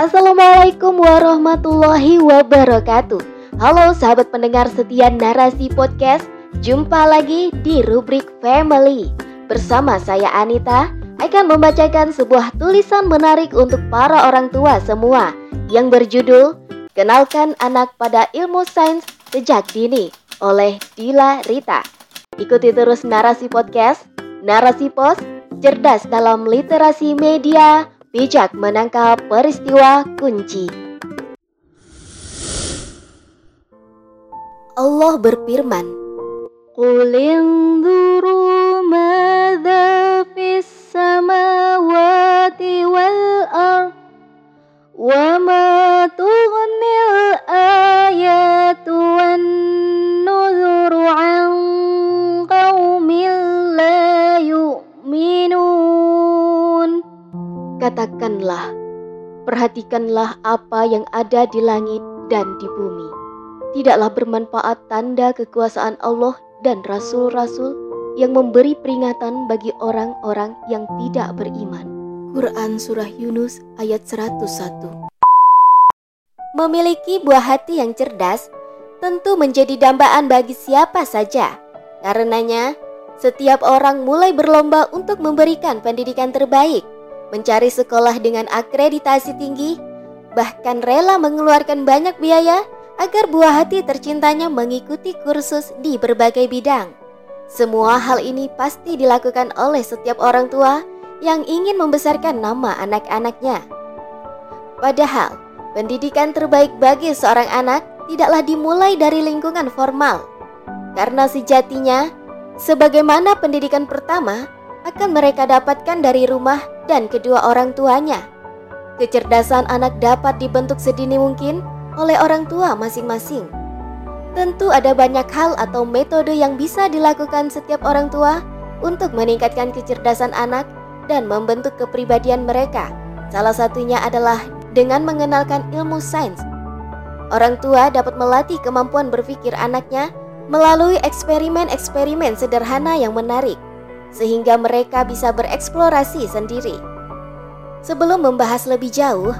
Assalamualaikum warahmatullahi wabarakatuh. Halo sahabat pendengar setia narasi podcast. Jumpa lagi di rubrik Family. Bersama saya Anita akan membacakan sebuah tulisan menarik untuk para orang tua semua yang berjudul Kenalkan Anak pada Ilmu Sains Sejak Dini oleh Dila Rita. Ikuti terus narasi podcast, narasi pos, cerdas dalam literasi media, bijak menangkap peristiwa kunci. Allah berfirman, Qul inzuru Katakanlah, perhatikanlah apa yang ada di langit dan di bumi. Tidaklah bermanfaat tanda kekuasaan Allah dan rasul-rasul yang memberi peringatan bagi orang-orang yang tidak beriman. Quran Surah Yunus ayat 101 Memiliki buah hati yang cerdas tentu menjadi dambaan bagi siapa saja. Karenanya, setiap orang mulai berlomba untuk memberikan pendidikan terbaik mencari sekolah dengan akreditasi tinggi, bahkan rela mengeluarkan banyak biaya agar buah hati tercintanya mengikuti kursus di berbagai bidang. Semua hal ini pasti dilakukan oleh setiap orang tua yang ingin membesarkan nama anak-anaknya. Padahal, pendidikan terbaik bagi seorang anak tidaklah dimulai dari lingkungan formal. Karena sejatinya, sebagaimana pendidikan pertama akan mereka dapatkan dari rumah dan kedua orang tuanya. Kecerdasan anak dapat dibentuk sedini mungkin oleh orang tua masing-masing. Tentu ada banyak hal atau metode yang bisa dilakukan setiap orang tua untuk meningkatkan kecerdasan anak dan membentuk kepribadian mereka. Salah satunya adalah dengan mengenalkan ilmu sains. Orang tua dapat melatih kemampuan berpikir anaknya melalui eksperimen-eksperimen sederhana yang menarik sehingga mereka bisa bereksplorasi sendiri. Sebelum membahas lebih jauh,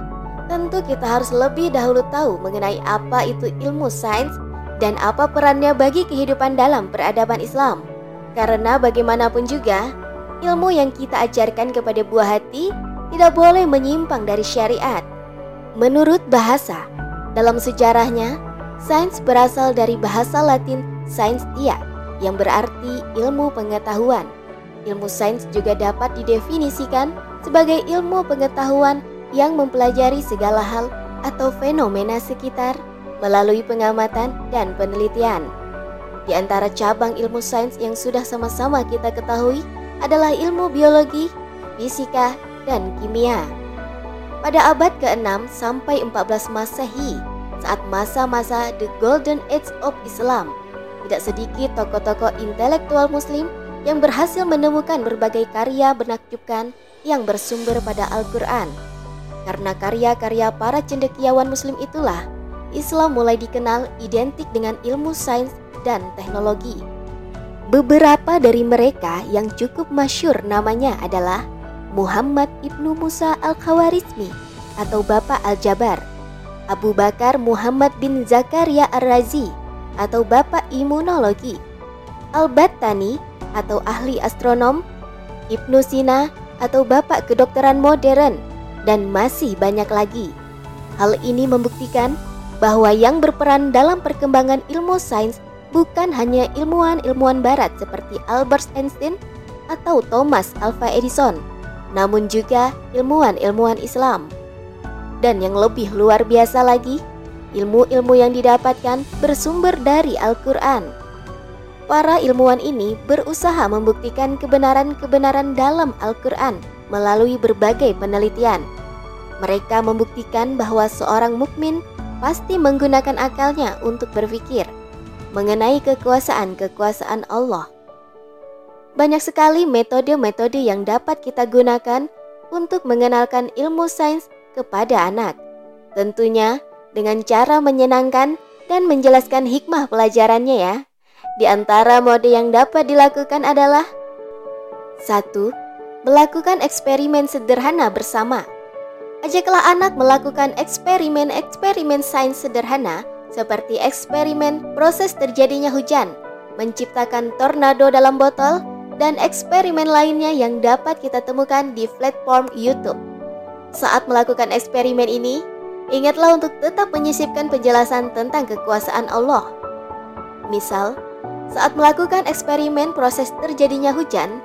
tentu kita harus lebih dahulu tahu mengenai apa itu ilmu sains dan apa perannya bagi kehidupan dalam peradaban Islam. Karena bagaimanapun juga, ilmu yang kita ajarkan kepada buah hati tidak boleh menyimpang dari syariat. Menurut bahasa, dalam sejarahnya, sains berasal dari bahasa Latin scientia yang berarti ilmu pengetahuan. Ilmu sains juga dapat didefinisikan sebagai ilmu pengetahuan yang mempelajari segala hal atau fenomena sekitar melalui pengamatan dan penelitian. Di antara cabang ilmu sains yang sudah sama-sama kita ketahui adalah ilmu biologi, fisika, dan kimia. Pada abad ke-6 sampai 14 Masehi, saat masa-masa The Golden Age of Islam, tidak sedikit tokoh-tokoh intelektual muslim yang berhasil menemukan berbagai karya menakjubkan yang bersumber pada Al-Quran. Karena karya-karya para cendekiawan muslim itulah, Islam mulai dikenal identik dengan ilmu sains dan teknologi. Beberapa dari mereka yang cukup masyur namanya adalah Muhammad ibnu Musa al-Khawarizmi atau Bapak Al-Jabar, Abu Bakar Muhammad bin Zakaria Ar-Razi atau Bapak Imunologi, Al-Battani atau ahli astronom, Ibnu Sina atau bapak kedokteran modern, dan masih banyak lagi. Hal ini membuktikan bahwa yang berperan dalam perkembangan ilmu sains bukan hanya ilmuwan-ilmuwan barat seperti Albert Einstein atau Thomas Alva Edison, namun juga ilmuwan-ilmuwan Islam. Dan yang lebih luar biasa lagi, ilmu-ilmu yang didapatkan bersumber dari Al-Quran. Para ilmuwan ini berusaha membuktikan kebenaran-kebenaran dalam Al-Quran melalui berbagai penelitian. Mereka membuktikan bahwa seorang mukmin pasti menggunakan akalnya untuk berpikir mengenai kekuasaan-kekuasaan Allah. Banyak sekali metode-metode yang dapat kita gunakan untuk mengenalkan ilmu sains kepada anak. Tentunya dengan cara menyenangkan dan menjelaskan hikmah pelajarannya ya. Di antara mode yang dapat dilakukan adalah 1. Melakukan eksperimen sederhana bersama Ajaklah anak melakukan eksperimen-eksperimen sains sederhana seperti eksperimen proses terjadinya hujan, menciptakan tornado dalam botol, dan eksperimen lainnya yang dapat kita temukan di platform YouTube. Saat melakukan eksperimen ini, ingatlah untuk tetap menyisipkan penjelasan tentang kekuasaan Allah. Misal, saat melakukan eksperimen proses terjadinya hujan,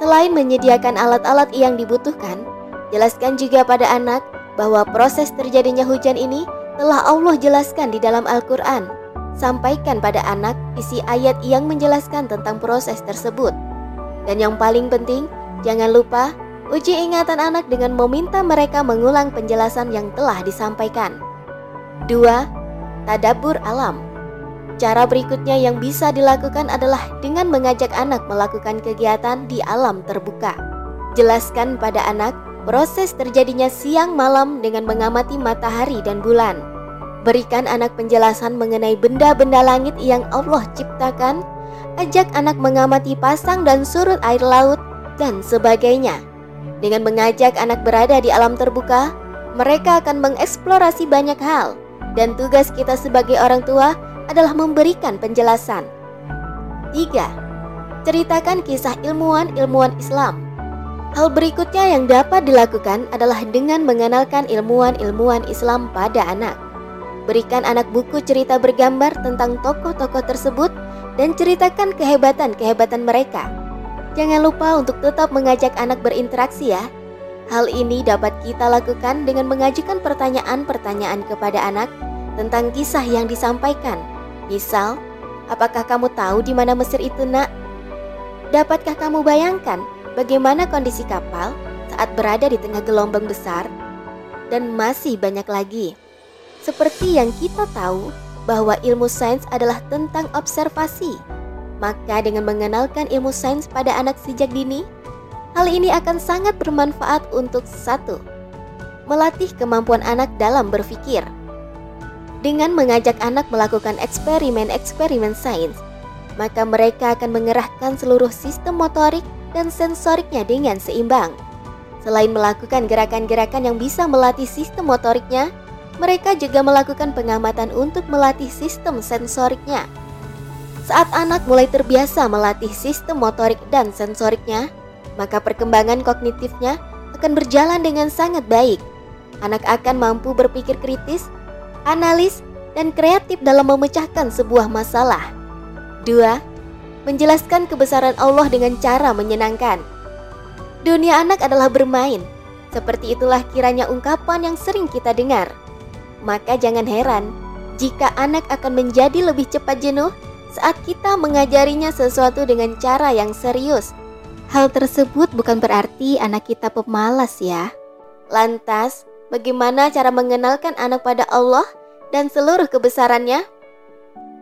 selain menyediakan alat-alat yang dibutuhkan, jelaskan juga pada anak bahwa proses terjadinya hujan ini telah Allah jelaskan di dalam Al-Quran. Sampaikan pada anak isi ayat yang menjelaskan tentang proses tersebut. Dan yang paling penting, jangan lupa uji ingatan anak dengan meminta mereka mengulang penjelasan yang telah disampaikan. 2. Tadabur alam Cara berikutnya yang bisa dilakukan adalah dengan mengajak anak melakukan kegiatan di alam terbuka. Jelaskan pada anak proses terjadinya siang malam dengan mengamati matahari dan bulan. Berikan anak penjelasan mengenai benda-benda langit yang Allah ciptakan. Ajak anak mengamati pasang dan surut air laut dan sebagainya. Dengan mengajak anak berada di alam terbuka, mereka akan mengeksplorasi banyak hal dan tugas kita sebagai orang tua adalah memberikan penjelasan. 3. Ceritakan kisah ilmuwan-ilmuwan Islam Hal berikutnya yang dapat dilakukan adalah dengan mengenalkan ilmuwan-ilmuwan Islam pada anak. Berikan anak buku cerita bergambar tentang tokoh-tokoh tersebut dan ceritakan kehebatan-kehebatan mereka. Jangan lupa untuk tetap mengajak anak berinteraksi ya. Hal ini dapat kita lakukan dengan mengajukan pertanyaan-pertanyaan kepada anak tentang kisah yang disampaikan. Misal, apakah kamu tahu di mana Mesir itu, Nak? Dapatkah kamu bayangkan bagaimana kondisi kapal saat berada di tengah gelombang besar, dan masih banyak lagi. Seperti yang kita tahu bahwa ilmu sains adalah tentang observasi, maka dengan mengenalkan ilmu sains pada anak sejak dini, hal ini akan sangat bermanfaat untuk satu, melatih kemampuan anak dalam berpikir. Dengan mengajak anak melakukan eksperimen-eksperimen sains, maka mereka akan mengerahkan seluruh sistem motorik dan sensoriknya dengan seimbang. Selain melakukan gerakan-gerakan yang bisa melatih sistem motoriknya, mereka juga melakukan pengamatan untuk melatih sistem sensoriknya. Saat anak mulai terbiasa melatih sistem motorik dan sensoriknya, maka perkembangan kognitifnya akan berjalan dengan sangat baik. Anak akan mampu berpikir kritis, analis, dan kreatif dalam memecahkan sebuah masalah. 2 menjelaskan kebesaran Allah dengan cara menyenangkan. Dunia anak adalah bermain, seperti itulah kiranya ungkapan yang sering kita dengar. Maka jangan heran jika anak akan menjadi lebih cepat jenuh saat kita mengajarinya sesuatu dengan cara yang serius. Hal tersebut bukan berarti anak kita pemalas ya. Lantas, bagaimana cara mengenalkan anak pada Allah dan seluruh kebesarannya?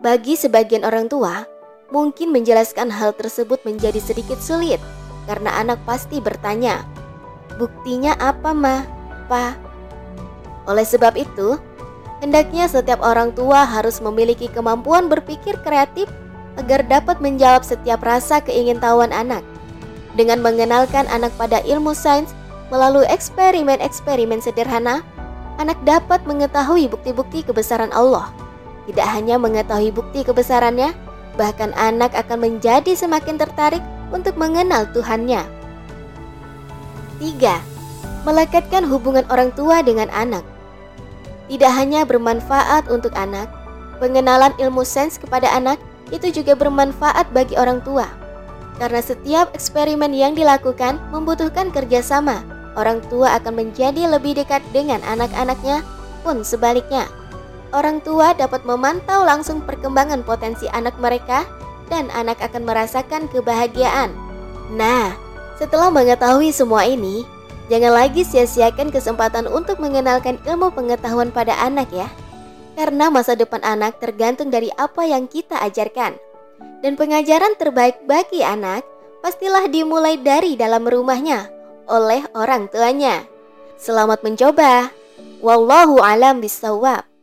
Bagi sebagian orang tua, Mungkin menjelaskan hal tersebut menjadi sedikit sulit karena anak pasti bertanya, "Buktinya apa, Ma? Pa?" Oleh sebab itu, hendaknya setiap orang tua harus memiliki kemampuan berpikir kreatif agar dapat menjawab setiap rasa keingintahuan anak. Dengan mengenalkan anak pada ilmu sains melalui eksperimen-eksperimen sederhana, anak dapat mengetahui bukti-bukti kebesaran Allah. Tidak hanya mengetahui bukti kebesarannya, Bahkan anak akan menjadi semakin tertarik untuk mengenal Tuhannya. 3. Melekatkan hubungan orang tua dengan anak. Tidak hanya bermanfaat untuk anak, pengenalan ilmu sains kepada anak itu juga bermanfaat bagi orang tua. Karena setiap eksperimen yang dilakukan membutuhkan kerjasama, orang tua akan menjadi lebih dekat dengan anak-anaknya pun sebaliknya orang tua dapat memantau langsung perkembangan potensi anak mereka dan anak akan merasakan kebahagiaan. Nah, setelah mengetahui semua ini, jangan lagi sia-siakan kesempatan untuk mengenalkan ilmu pengetahuan pada anak ya. Karena masa depan anak tergantung dari apa yang kita ajarkan. Dan pengajaran terbaik bagi anak pastilah dimulai dari dalam rumahnya oleh orang tuanya. Selamat mencoba. Wallahu alam bisawab.